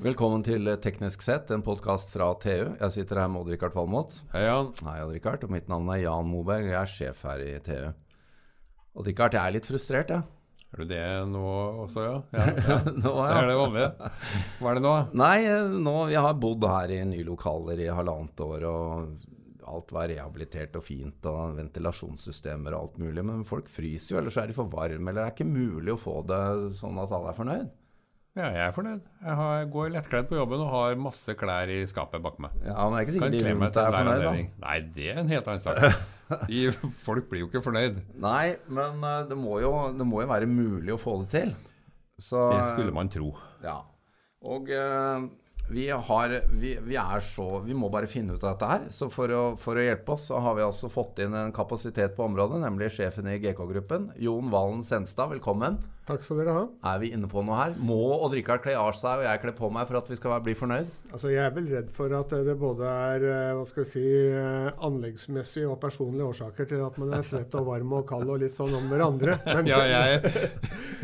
Velkommen til Teknisk sett, en podkast fra TU. Jeg sitter her med Odd-Rikard Valmot. Hei, Jan. Hei, Odd-Rikard. Og mitt navn er Jan Moberg, jeg er sjef her i TU. Odd-Rikard, jeg er litt frustrert, jeg. Er du det nå også, ja? ja, ja. nå, Det er det vanlige. Hva er det nå? Nei, nå, jeg har bodd her i nye lokaler i halvannet år, og alt var rehabilitert og fint, og ventilasjonssystemer og alt mulig. Men folk fryser jo, eller så er de for varme, eller det er ikke mulig å få det sånn at alle er fornøyd. Ja, jeg er fornøyd. Jeg har, går lettkledd på jobben og har masse klær i skapet bak meg. Ja, men det er ikke sikkert de rundt er fornøyd, da. Nei, det er en helt annen sak. De, folk blir jo ikke fornøyd. Nei, men eh, det må, jo, det må jo være mulig å få det til. Så, Det skulle man tro. Ja. Og eh, vi har vi, vi er så Vi må bare finne ut av dette her. Så for å, for å hjelpe oss, så har vi altså fått inn en kapasitet på området, nemlig sjefen i GK-gruppen. Jon Valen Senstad, velkommen. Takk skal dere ha. Er vi inne på noe her? Må Odd-Rikard kle av seg og jeg kle på meg for at vi skal bli fornøyd? Altså, jeg er vel redd for at det både er eh, hva skal jeg si, eh, anleggsmessige og personlige årsaker til at man er svett og varm og kald og litt sånn om hverandre. Men Ja, jeg,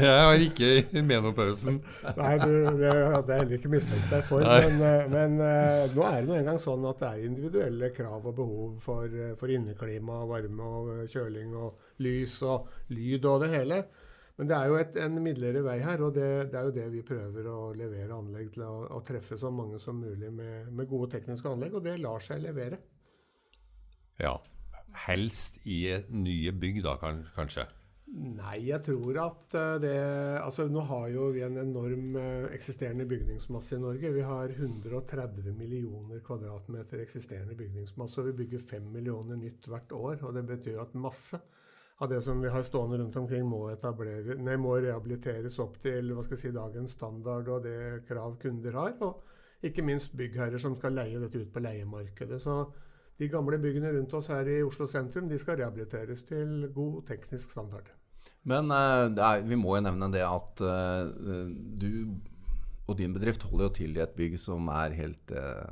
jeg har ikke menopausen. nei, du, det hadde jeg heller ikke mistenkt deg for. Nei. Men, eh, men eh, nå er det nå engang sånn at det er individuelle krav og behov for, eh, for inneklima, varme og kjøling og lys og lyd og det hele. Men det er jo et, en midlere vei her, og det, det er jo det vi prøver å levere anlegg til å, å treffe så mange som mulig med, med gode tekniske anlegg, og det lar seg levere. Ja. Helst i nye bygg, da, kanskje. Nei, jeg tror at eh, det Altså, nå har jo vi en enorm eh, eksisterende bygningsmasse i Norge. Vi har 130 millioner kvadratmeter eksisterende bygningsmasse, og vi bygger 5 millioner nytt hvert år. Og det betyr at masse av det som vi har stående rundt omkring, må, etablere, nei, må rehabiliteres opp til hva skal jeg si, dagens standard og det krav kunder har. Og ikke minst byggherrer som skal leie dette ut på leiemarkedet. Så de gamle byggene rundt oss her i Oslo sentrum de skal rehabiliteres til god teknisk standard. Men eh, det er, vi må jo nevne det at eh, du og din bedrift holder jo til i et bygg som er helt uh,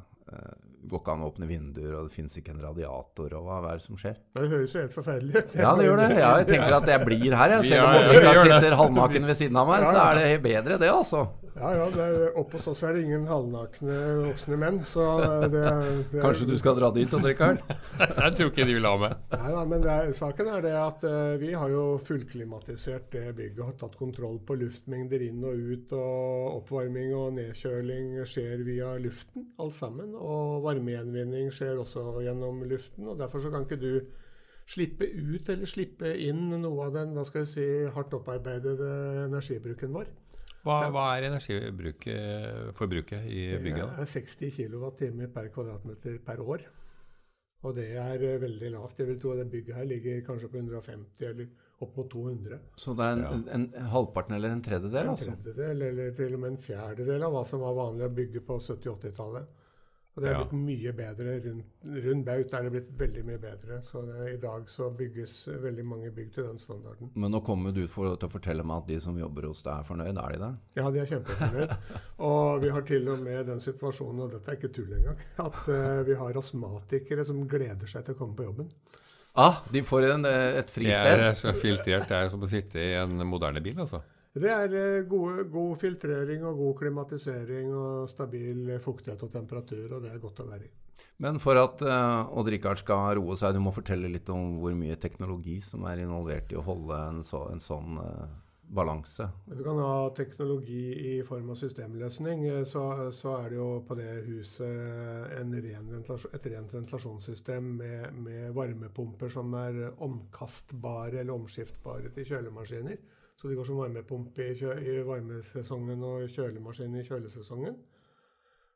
Går ikke an å åpne vinduer, og det fins ikke en radiator, og hva er det som skjer? Det høres jo helt forferdelig ut. Ja, det gjør det. Ja, jeg tenker at jeg blir her, jeg. Selv om det. sitter halvnaken ved siden av meg, Ja, så er det bedre, det, altså. Ja, ja, er, Oppe hos oss er det ingen halvnakne voksne menn, så det, det Kanskje du skal dra dit, Odd-Rikard? Jeg tror ikke de vil ha meg. Nei nei men det er, saken er det at uh, vi har jo fullklimatisert det bygget og har tatt kontroll på luftmengder inn og ut. Og oppvarming og nedkjøling skjer via luften, alt sammen. Og varmegjenvinning skjer også gjennom luften. og Derfor så kan ikke du slippe ut eller slippe inn noe av den hva skal jeg si, hardt opparbeidede energibruken vår. Hva, hva er energiforbruket i bygget? Det er 60 kWt per kvadratmeter per år. Og det er eh, veldig lavt. Jeg vil tro at det bygget her ligger kanskje på 150 eller opp mot 200. Så det er en, en, en halvparten eller en tredjedel, En altså? tredjedel eller til og med en fjerdedel av hva som var vanlig å bygge på 70-80-tallet. Og det er Ja. blitt mye bedre. Rundt, rundt Baut er det blitt veldig mye bedre. Så det, i dag så bygges veldig mange bygg til den standarden. Men nå kommer du for, til å fortelle meg at de som jobber hos deg, er fornøyd. Er de det? Ja, de er kjempefornøyd. og vi har til og med den situasjonen, og dette er ikke tull engang, at uh, vi har astmatikere som gleder seg til å komme på jobben. Ah, de får en, et fristed? Det er så filtrert. Det er som å sitte i en moderne bil, altså. Det er eh, gode, god filtrering og god klimatisering og stabil fuktighet og temperatur, og det er godt å være i. Men for at uh, Odd-Rikard skal roe seg, du må fortelle litt om hvor mye teknologi som er involvert i å holde en, så, en sånn uh, balanse. Du kan ha teknologi i form av systemløsning. Så, så er det jo på det huset en ren et rent ventilasjonssystem med, med varmepumper som er omkastbare eller omskiftbare til kjølemaskiner. Så de går som varmepumpe i, i varmesesongen og kjølemaskin i kjølesesongen.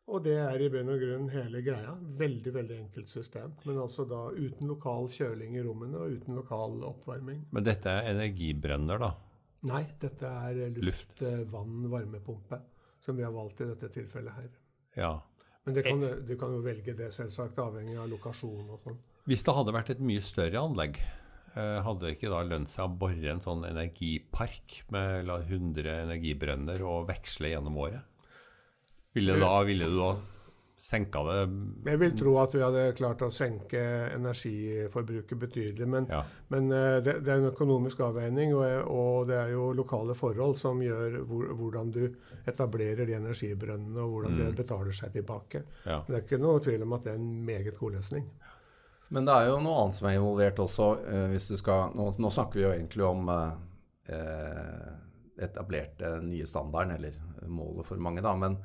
Og det er i bunn og grunn hele greia. Veldig veldig enkelt system. Men altså da uten lokal kjøling i rommene og uten lokal oppvarming. Men dette er energibrønner, da. Nei, dette er luft, Luft. eh, vann, varmepumpe, som vi har valgt i dette tilfellet her. Ja. Men det kan, du kan jo velge det, selvsagt, avhengig av lokasjon og sånn. Hvis det hadde vært et mye større anlegg, eh, hadde det ikke da lønt seg å bore en sånn energipark med 100 energibrønner og veksle gjennom året? Ville, da, ville du da senka det Jeg vil tro at vi hadde klart å senke energiforbruket betydelig. Men, ja. men eh, det, det, er en økonomisk avveining, og, og, det er jo lokale forhold som gjør hvor, hvordan du etablerer de energibrønnene, og hvordan mm. det betaler seg tilbake. Ja. Det er ikke noe tvil om at det er en meget god løsning. Men det er jo noe annet som er involvert også. Eh, hvis du skal, nå, nå snakker vi jo egentlig om eh, etablerte nye standarden, eller målet for mange, da. men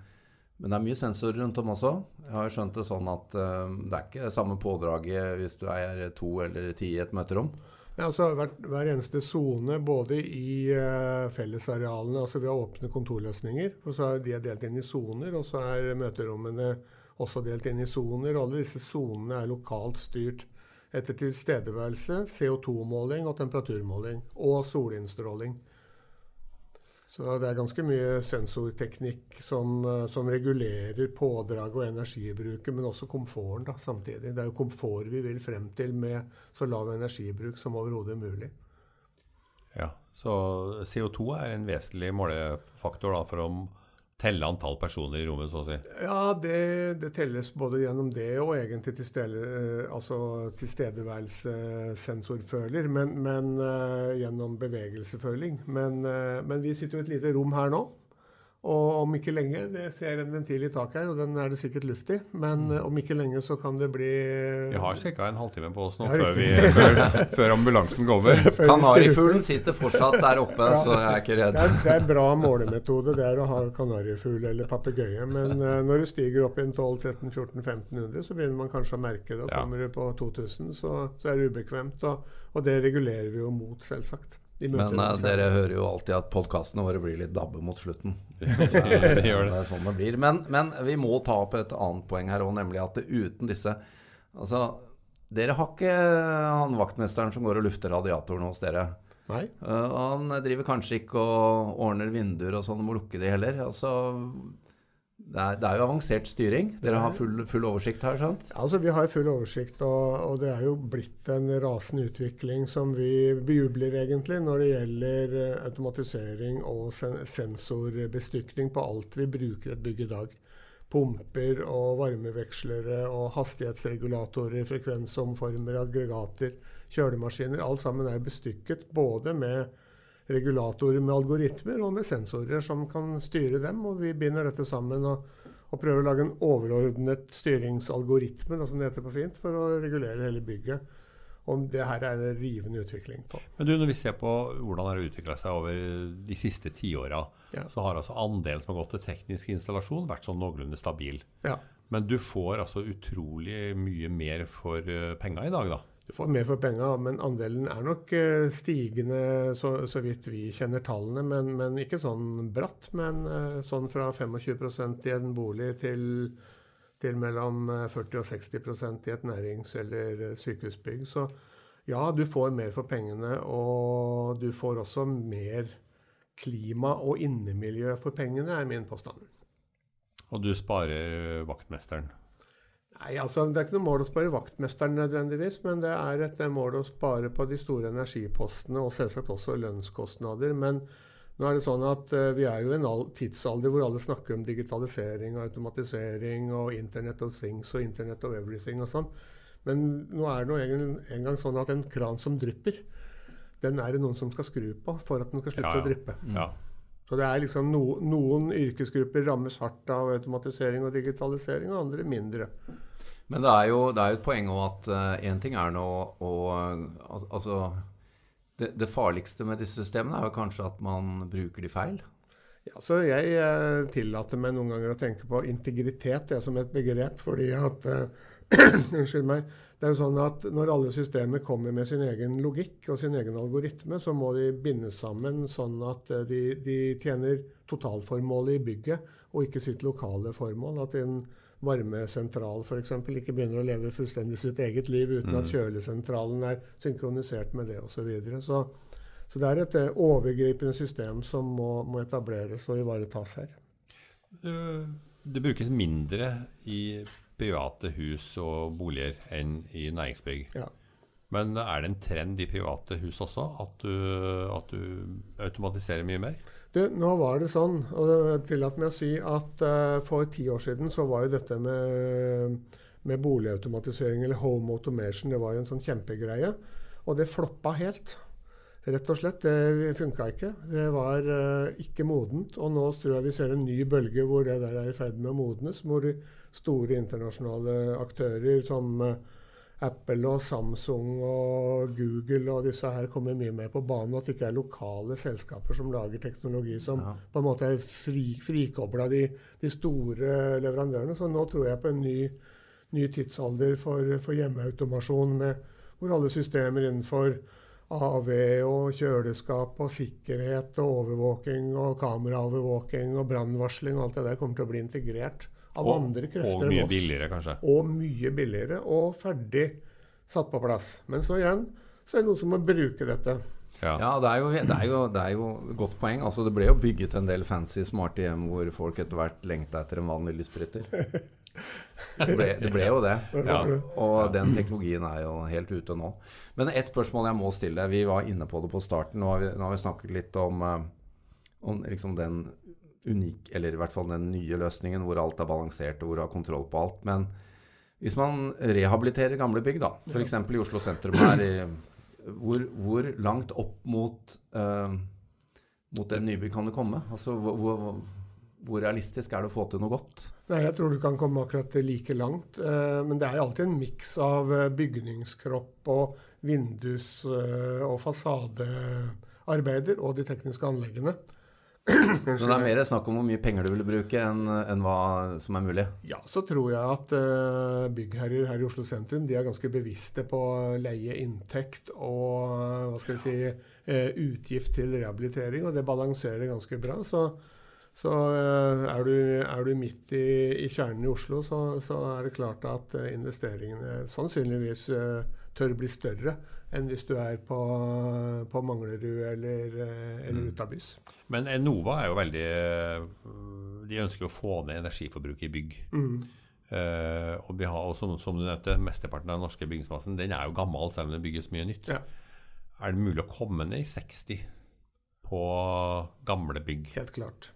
men det er mye sensorer rundt om også. Jeg har skjønt det sånn at eh, det er ikke samme pådraget hvis du er to eller ti i et møterom. Ja, altså hver, hver eneste sone, både i uh, fellesarealene altså Vi har åpne kontorløsninger. og så er De delt inn i soner, og så er møterommene også delt inn i soner. Alle disse sonene er lokalt styrt etter tilstedeværelse, CO2-måling og temperaturmåling. Og solinnstråling. Så det er ganske mye sensorteknikk som, eh, som regulerer pådraget og energibruket, men også komforten da, samtidig. Det er jo komfort vi vil frem til med så lav energibruk som overhodet mulig. Ja, Så CO2 er en vesentlig målefaktor da, for å telle antall personer i rommet, så å si? Ja, det, det telles både gjennom det og egentlig til stede, eh, altså tilstedeværelsessensorføler, men, men uh, gjennom bevegelseføling. Men, uh, men vi sitter jo i et lite rom her nå. Og om ikke lenge Det ser en ventil i taket her, og den er det sikkert luft i. Men mm. om ikke lenge så kan det bli Vi har ca. en halvtime på oss nå før, vi, før, før, ambulansen kommer. Kanarifuglen sitter fortsatt der oppe, ja, så jeg er ikke redd. Det er, det er en bra målemetode det er å ha kanarifugl eller papegøye. Men uh, når du stiger opp i 12-13-14-1500, så begynner man kanskje å merke det. Og kommer du på 2000, så, så er det ubekvemt. Og, og det regulerer vi jo mot, selvsagt. Men uh, dere hører jo alltid at podkastene våre blir litt dabbe mot slutten. det, er, det, er sånn det blir. Men, men, vi må ta opp et annet poeng her òg, nemlig at uten disse Altså, dere har ikke han vaktmesteren som går og lufter radiatoren hos dere. Nei. Uh, han driver kanskje ikke og ordner vinduer og sånn, må lukke de heller. Altså, det er, det er, jo avansert styring. Dere har full, full oversikt her? sant? Altså, Vi har full oversikt, og, og, det er jo blitt en rasende utvikling som vi bejubler, egentlig, når det gjelder eh, automatisering og sen sensorbestykning på alt vi bruker et bygg i dag. Pumper og varmevekslere og hastighetsregulatorer, frekvensomformer, aggregater, kjølemaskiner. Alt sammen er bestykket både med regulatorer med algoritmer og med sensorer som kan styre dem. Og vi binder dette sammen og, og prøver å lage en overordnet styringsalgoritme, som det heter på fint, for å regulere hele bygget. Og det her er en rivende utvikling på. Men du, Når vi ser på hvordan det har utvikla seg over de siste tiåra, ja. så har altså andelen som har gått til teknisk installasjon, vært sånn noenlunde stabil. Ja. Men du får altså utrolig mye mer for uh, penga i dag, da? Du får mer for penga, men andelen er nok eh, stigende så, så vidt vi kjenner tallene. Men, men, ikke sånn bratt. Men eh, sånn fra 25% i en bolig til, til mellom 40 eh, og 60% i et nærings- eller sykehusbygg. Så ja, du får mer for pengene, og du får også mer klima og innemiljø for pengene, er min påstand. Og du sparer vaktmesteren? Nei, altså Det er ikke noe mål å spare vaktmesteren nødvendigvis, men det er et mål å spare på de store energipostene og selvsagt også lønnskostnader. Men nå er det sånn at uh, vi er jo i en tidsalder hvor alle snakker om digitalisering og automatisering og Internet of Things og Internet of Everything og sånn. Men nå er det en, en gang sånn at en kran som drypper, den er det noen som skal skru på for at den skal slutte ja, ja. å dryppe. Ja. Så det er liksom no, Noen yrkesgrupper rammes hardt av automatisering og digitalisering, og andre mindre. Men det er jo, det er jo et poeng òg at én uh, ting er nå å Altså det, det, farligste med disse systemene er jo kanskje at man bruker de feil. Ja, så Jeg uh, tillater meg noen ganger å tenke på integritet det som et begrep. fordi at uh, Unnskyld meg. Det er jo sånn at Når alle systemer kommer med sin egen logikk og sin egen algoritme, så må de bindes sammen sånn at uh, de, de tjener totalformålet i bygget, og ikke sitt lokale formål. At en varmesentral f.eks. ikke begynner å leve fullstendig sitt eget liv uten mm. at kjølesentralen er synkronisert med det osv. Så, videre. så Så det er et eh, overgripende system som må, må etableres og ivaretas her. Det brukes mindre i private hus og boliger enn i næringsbygg. Ja. Men er det en trend i private hus også, at du, at du automatiserer mye mer? Du, nå var det sånn, og tillat meg å si at uh, for ti år siden så var jo dette med, med boligautomatisering, eller home automation, det var jo en sånn kjempegreie. Og det floppa helt. Rett og slett. Det funka ikke. Det var uh, ikke modent. Og nå tror jeg vi ser en ny bølge hvor det der er i ferd med å modnes. Hvor store internasjonale aktører som uh, Apple og Samsung og Google og disse her kommer mye mer på banen. At det ikke er lokale selskaper som lager teknologi som ja. på en måte er fri, frikobla de, de, store leverandørene. Så nå tror jeg på en ny, ny tidsalder for, for hjemmeautomasjon med, hvor alle systemer innenfor AV og kjøleskap og sikkerhet og overvåking og kameraovervåking og brannvarsling og alt det der kommer til å bli integrert av og, andre krefter Og mye billigere, kanskje. Og mye billigere og ferdig satt på plass. Men så igjen så er det noen som må bruke dette. Ja, ja det, er jo, det, er jo, det er jo godt poeng. Altså, det ble jo bygget en del fancy smarte hjem hvor folk etter hvert lengta etter en vanlig lysbryter. Det ble, det ble, jo det. Ja. Og den teknologien er jo helt ute nå. Men ett spørsmål jeg må stille. Vi var inne på det på starten. Nå har vi, nå har vi snakket litt om, eh, om liksom den unik, eller i hvert fall den nye løsningen hvor alt er balansert og hvor du har kontroll på alt. Men hvis man rehabiliterer gamle bygg, da, f.eks. i Oslo sentrum her, hvor, hvor, langt opp mot, uh, mot en nybygg kan du komme? Altså, hvor, hvor, hvor, realistisk er det å få til noe godt? Nei, Jeg tror du kan komme akkurat like langt. Uh, men det er alltid en miks av eh, bygningskropp og vindus- og fasadearbeider og de tekniske anleggene. Så det er mer snakk om hvor mye penger du vil bruke, enn, enn hva som er mulig? Ja, så tror jeg at uh, byggherrer her i Oslo sentrum de er ganske bevisste på leie inntekt og hva skal vi si, uh, utgift til rehabilitering, og det balanserer ganske bra. Så, så uh, er, du, er, du, midt i, i, kjernen i Oslo, så, så, er det klart at investeringene sannsynligvis tør bli større enn hvis du er på, på Manglerud eller, eh, eller mm. utabys. Men Enova er jo veldig De ønsker å få ned energiforbruket i bygg. Mm. Uh, og vi har, også, som, du nevnte, Mesteparten av den norske bygningsmassen den er jo gammel, selv om det bygges mye nytt. Ja. Er det mulig å komme ned i 60 på gamle bygg? Helt klart.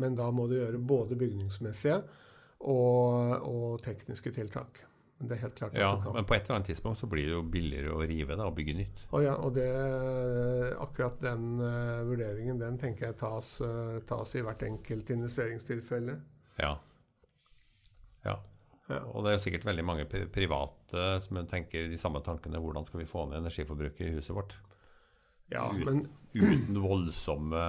Men da må du gjøre både bygningsmessige og, og tekniske tiltak. Men det er helt klart ja, Men på et eller annet tidspunkt så blir det jo billigere å rive da, og bygge nytt. Og, ja, og det, akkurat den uh, vurderingen den tenker jeg tas, uh, tas, i hvert enkelt investeringstilfelle. Ja. ja. ja. Og det er jo sikkert veldig mange private som tenker de samme tankene. Hvordan skal vi få ned energiforbruket i huset vårt? Ja, men uten voldsomme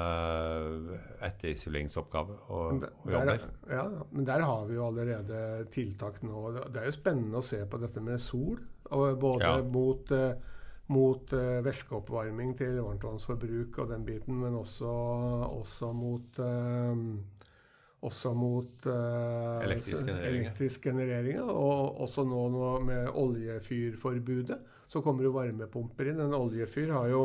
etterisoleringsoppgaver og, og jobber. ja, men der har vi jo allerede tiltak nå. Det er jo spennende å se på dette med sol. både ja. mot, uh, mot uh, væskeoppvarming til varmtvannsforbruk og den biten, men også, også mot også mot elektrisk generering. Elektrisk generering og også nå, nå med oljefyrforbudet så kommer jo varmepumper inn. En oljefyr har jo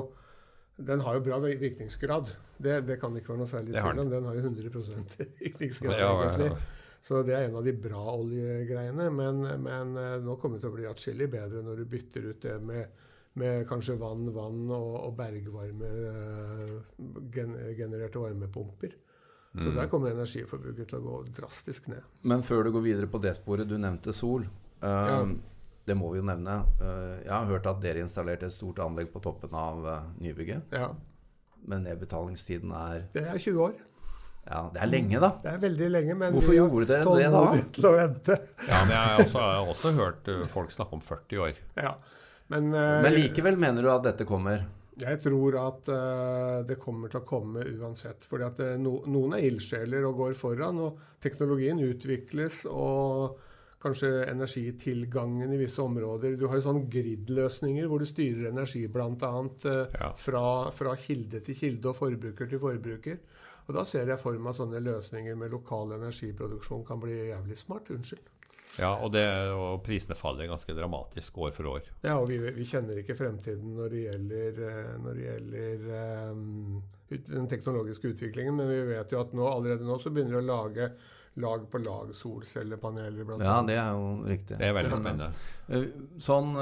den har jo bra virkningsgrad. Det, det kan ikke være noe særlig tvil om. Den har jo 100 virkningsgrad, ja, egentlig. Så det er en av de bra oljegreiene. Men, men eh, nå kommer det til å bli atskillig bedre når du bytter ut det med, med kanskje vann, vann og, og bergvarme uh, genererte varmepumper. Så mm. der kommer energiforbruket til å gå drastisk ned. Men før du går videre på det sporet, du nevnte sol. Uh, ja. Det må vi jo nevne. Eh, jeg har hørt at dere installerte et stort anlegg på toppen av eh, nybygget. Ja. Men nedbetalingstiden er Det er 20 år. Ja, Det er lenge, da. Det er veldig lenge, men Hvorfor gjorde dere det da? Til å vente. ja, men jeg har, også, jeg har også hørt eh, folk snakke om 40 år. Ja, Men, uh, men likevel mener du at dette kommer? Jeg tror at uh, det kommer til å komme uansett. fordi at no, noen er ildsjeler og går foran, og teknologien utvikles. og kanskje energitilgangen i visse områder. Du har jo sånne grid-løsninger hvor du styrer energi bl.a. Eh, ja. fra, fra kilde til kilde og forbruker til forbruker. Og Da ser jeg for meg at sånne løsninger med lokal energiproduksjon kan bli jævlig smart. Unnskyld. Ja, og, det, og, prisene faller ganske dramatisk år for år. Ja, og vi, vi kjenner ikke fremtiden når det gjelder, eh, når det gjelder um, den teknologiske utviklingen, men vi vet jo at nå, allerede nå så begynner de å lage lag på lag solcellepaneler. Blant ja, det er jo riktig. Det er veldig spennende. Eh, sånn,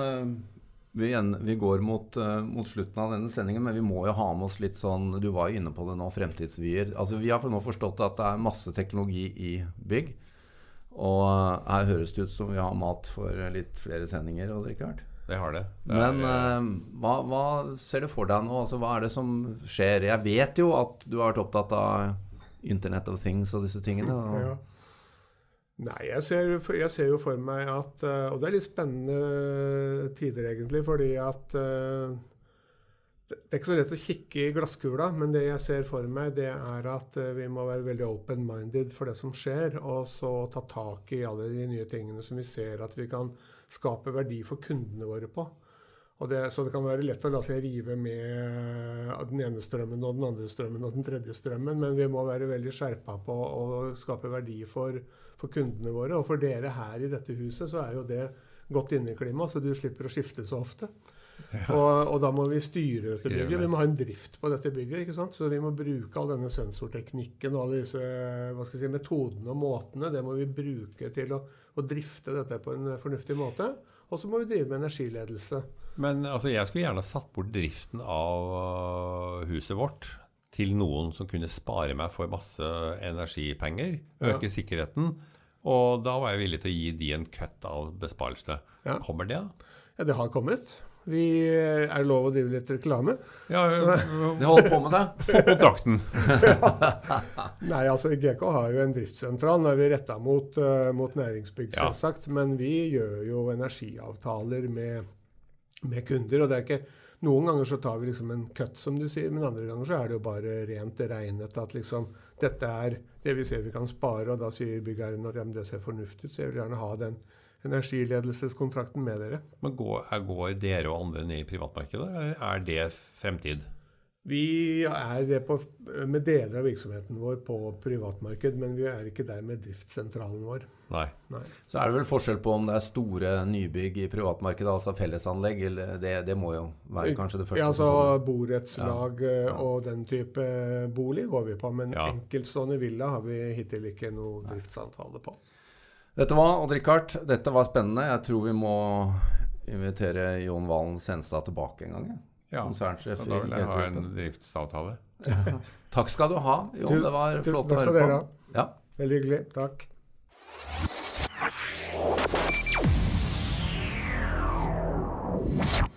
vi, Vi, vi går mot, uh, mot, slutten av denne sendingen, men vi må jo ha med oss litt sånn Du var jo inne på det nå, fremtidsvyer. Altså, vi har nå forstått at det er masse teknologi i bygg. Og her høres det ut som vi har mat for litt flere sendinger. Og Richard. Det har det. det men er, uh, hva, hva, ser du for deg nå? Altså, hva er det som skjer? Jeg vet jo at du har vært opptatt av Internet of Things og disse tingene. Og, ja. Nei, jeg ser, jeg ser, jo for meg at eh, Og det er litt spennende tider, egentlig, fordi at eh, Det er ikke så lett å kikke i glasskula, men det jeg ser for meg, det er at eh, vi må være veldig open-minded for det som skjer, og så ta tak i alle de nye tingene som vi ser at vi kan skape verdi for kundene våre på. Det, så det kan være lett å la seg rive med den ene strømmen og den andre strømmen og den tredje strømmen, men vi må være veldig skjerpa på å skape verdi for, for, kundene våre. Og for dere her i dette huset så er jo det godt inneklima, så du slipper å skifte så ofte. Og, og, da må vi styre dette bygget. Vi må ha en drift på dette bygget. ikke sant? Så vi må bruke all denne sensorteknikken og alle disse hva skal jeg si, metodene og måtene. Det må vi bruke til å, å drifte dette på en fornuftig måte. Og så må vi drive med energiledelse. Men altså, jeg skulle gjerne satt bort driften av uh, huset vårt til noen som kunne spare meg for masse energipenger, øke ja. sikkerheten. Og da var jeg villig til å gi de en cut av besparelsene. Ja. Kommer det? Ja, det har kommet. Vi er det lov å drive litt reklame. Ja, De holder på med det. Få kontrakten. ja. Nei, altså GK har jo en driftssentral. Nå er vi retta mot, uh, mot næringsbygg, selvsagt. Men vi gjør jo energiavtaler med med kunder. og det er ikke Noen ganger så tar vi liksom en cut, som du sier, men andre ganger så er det jo bare rent regnet at liksom dette er det vi ser vi kan spare, og da sier byggherren at ja, men det ser fornuftig ut, så jeg vil gjerne ha den energiledelseskontrakten med dere. Men går, går dere og andre ned i privatmarkedet, eller er det fremtid? Vi er det på, med deler av virksomheten vår på privatmarked, men vi er ikke der med driftssentralen vår. Nei. Nei. Så er det vel forskjell på om det er store nybygg i privatmarkedet, altså fellesanlegg, eller det, det må jo være kanskje det første? Ja, altså borettslag ja. ja. og den type bolig går vi på, men ja. enkeltstående villa har vi hittil ikke noe driftsavtale på. Dette var Odd Rikard. Dette var spennende. Jeg tror vi må invitere Jon Valen Senstad tilbake en gang. Ja, Konsernsjef. Da vil jeg ha en driftsavtale. Takk skal du ha, Jon. Det var Tusen flott å høre dere. på. Ja. Veldig hyggelig. Takk. Yeah.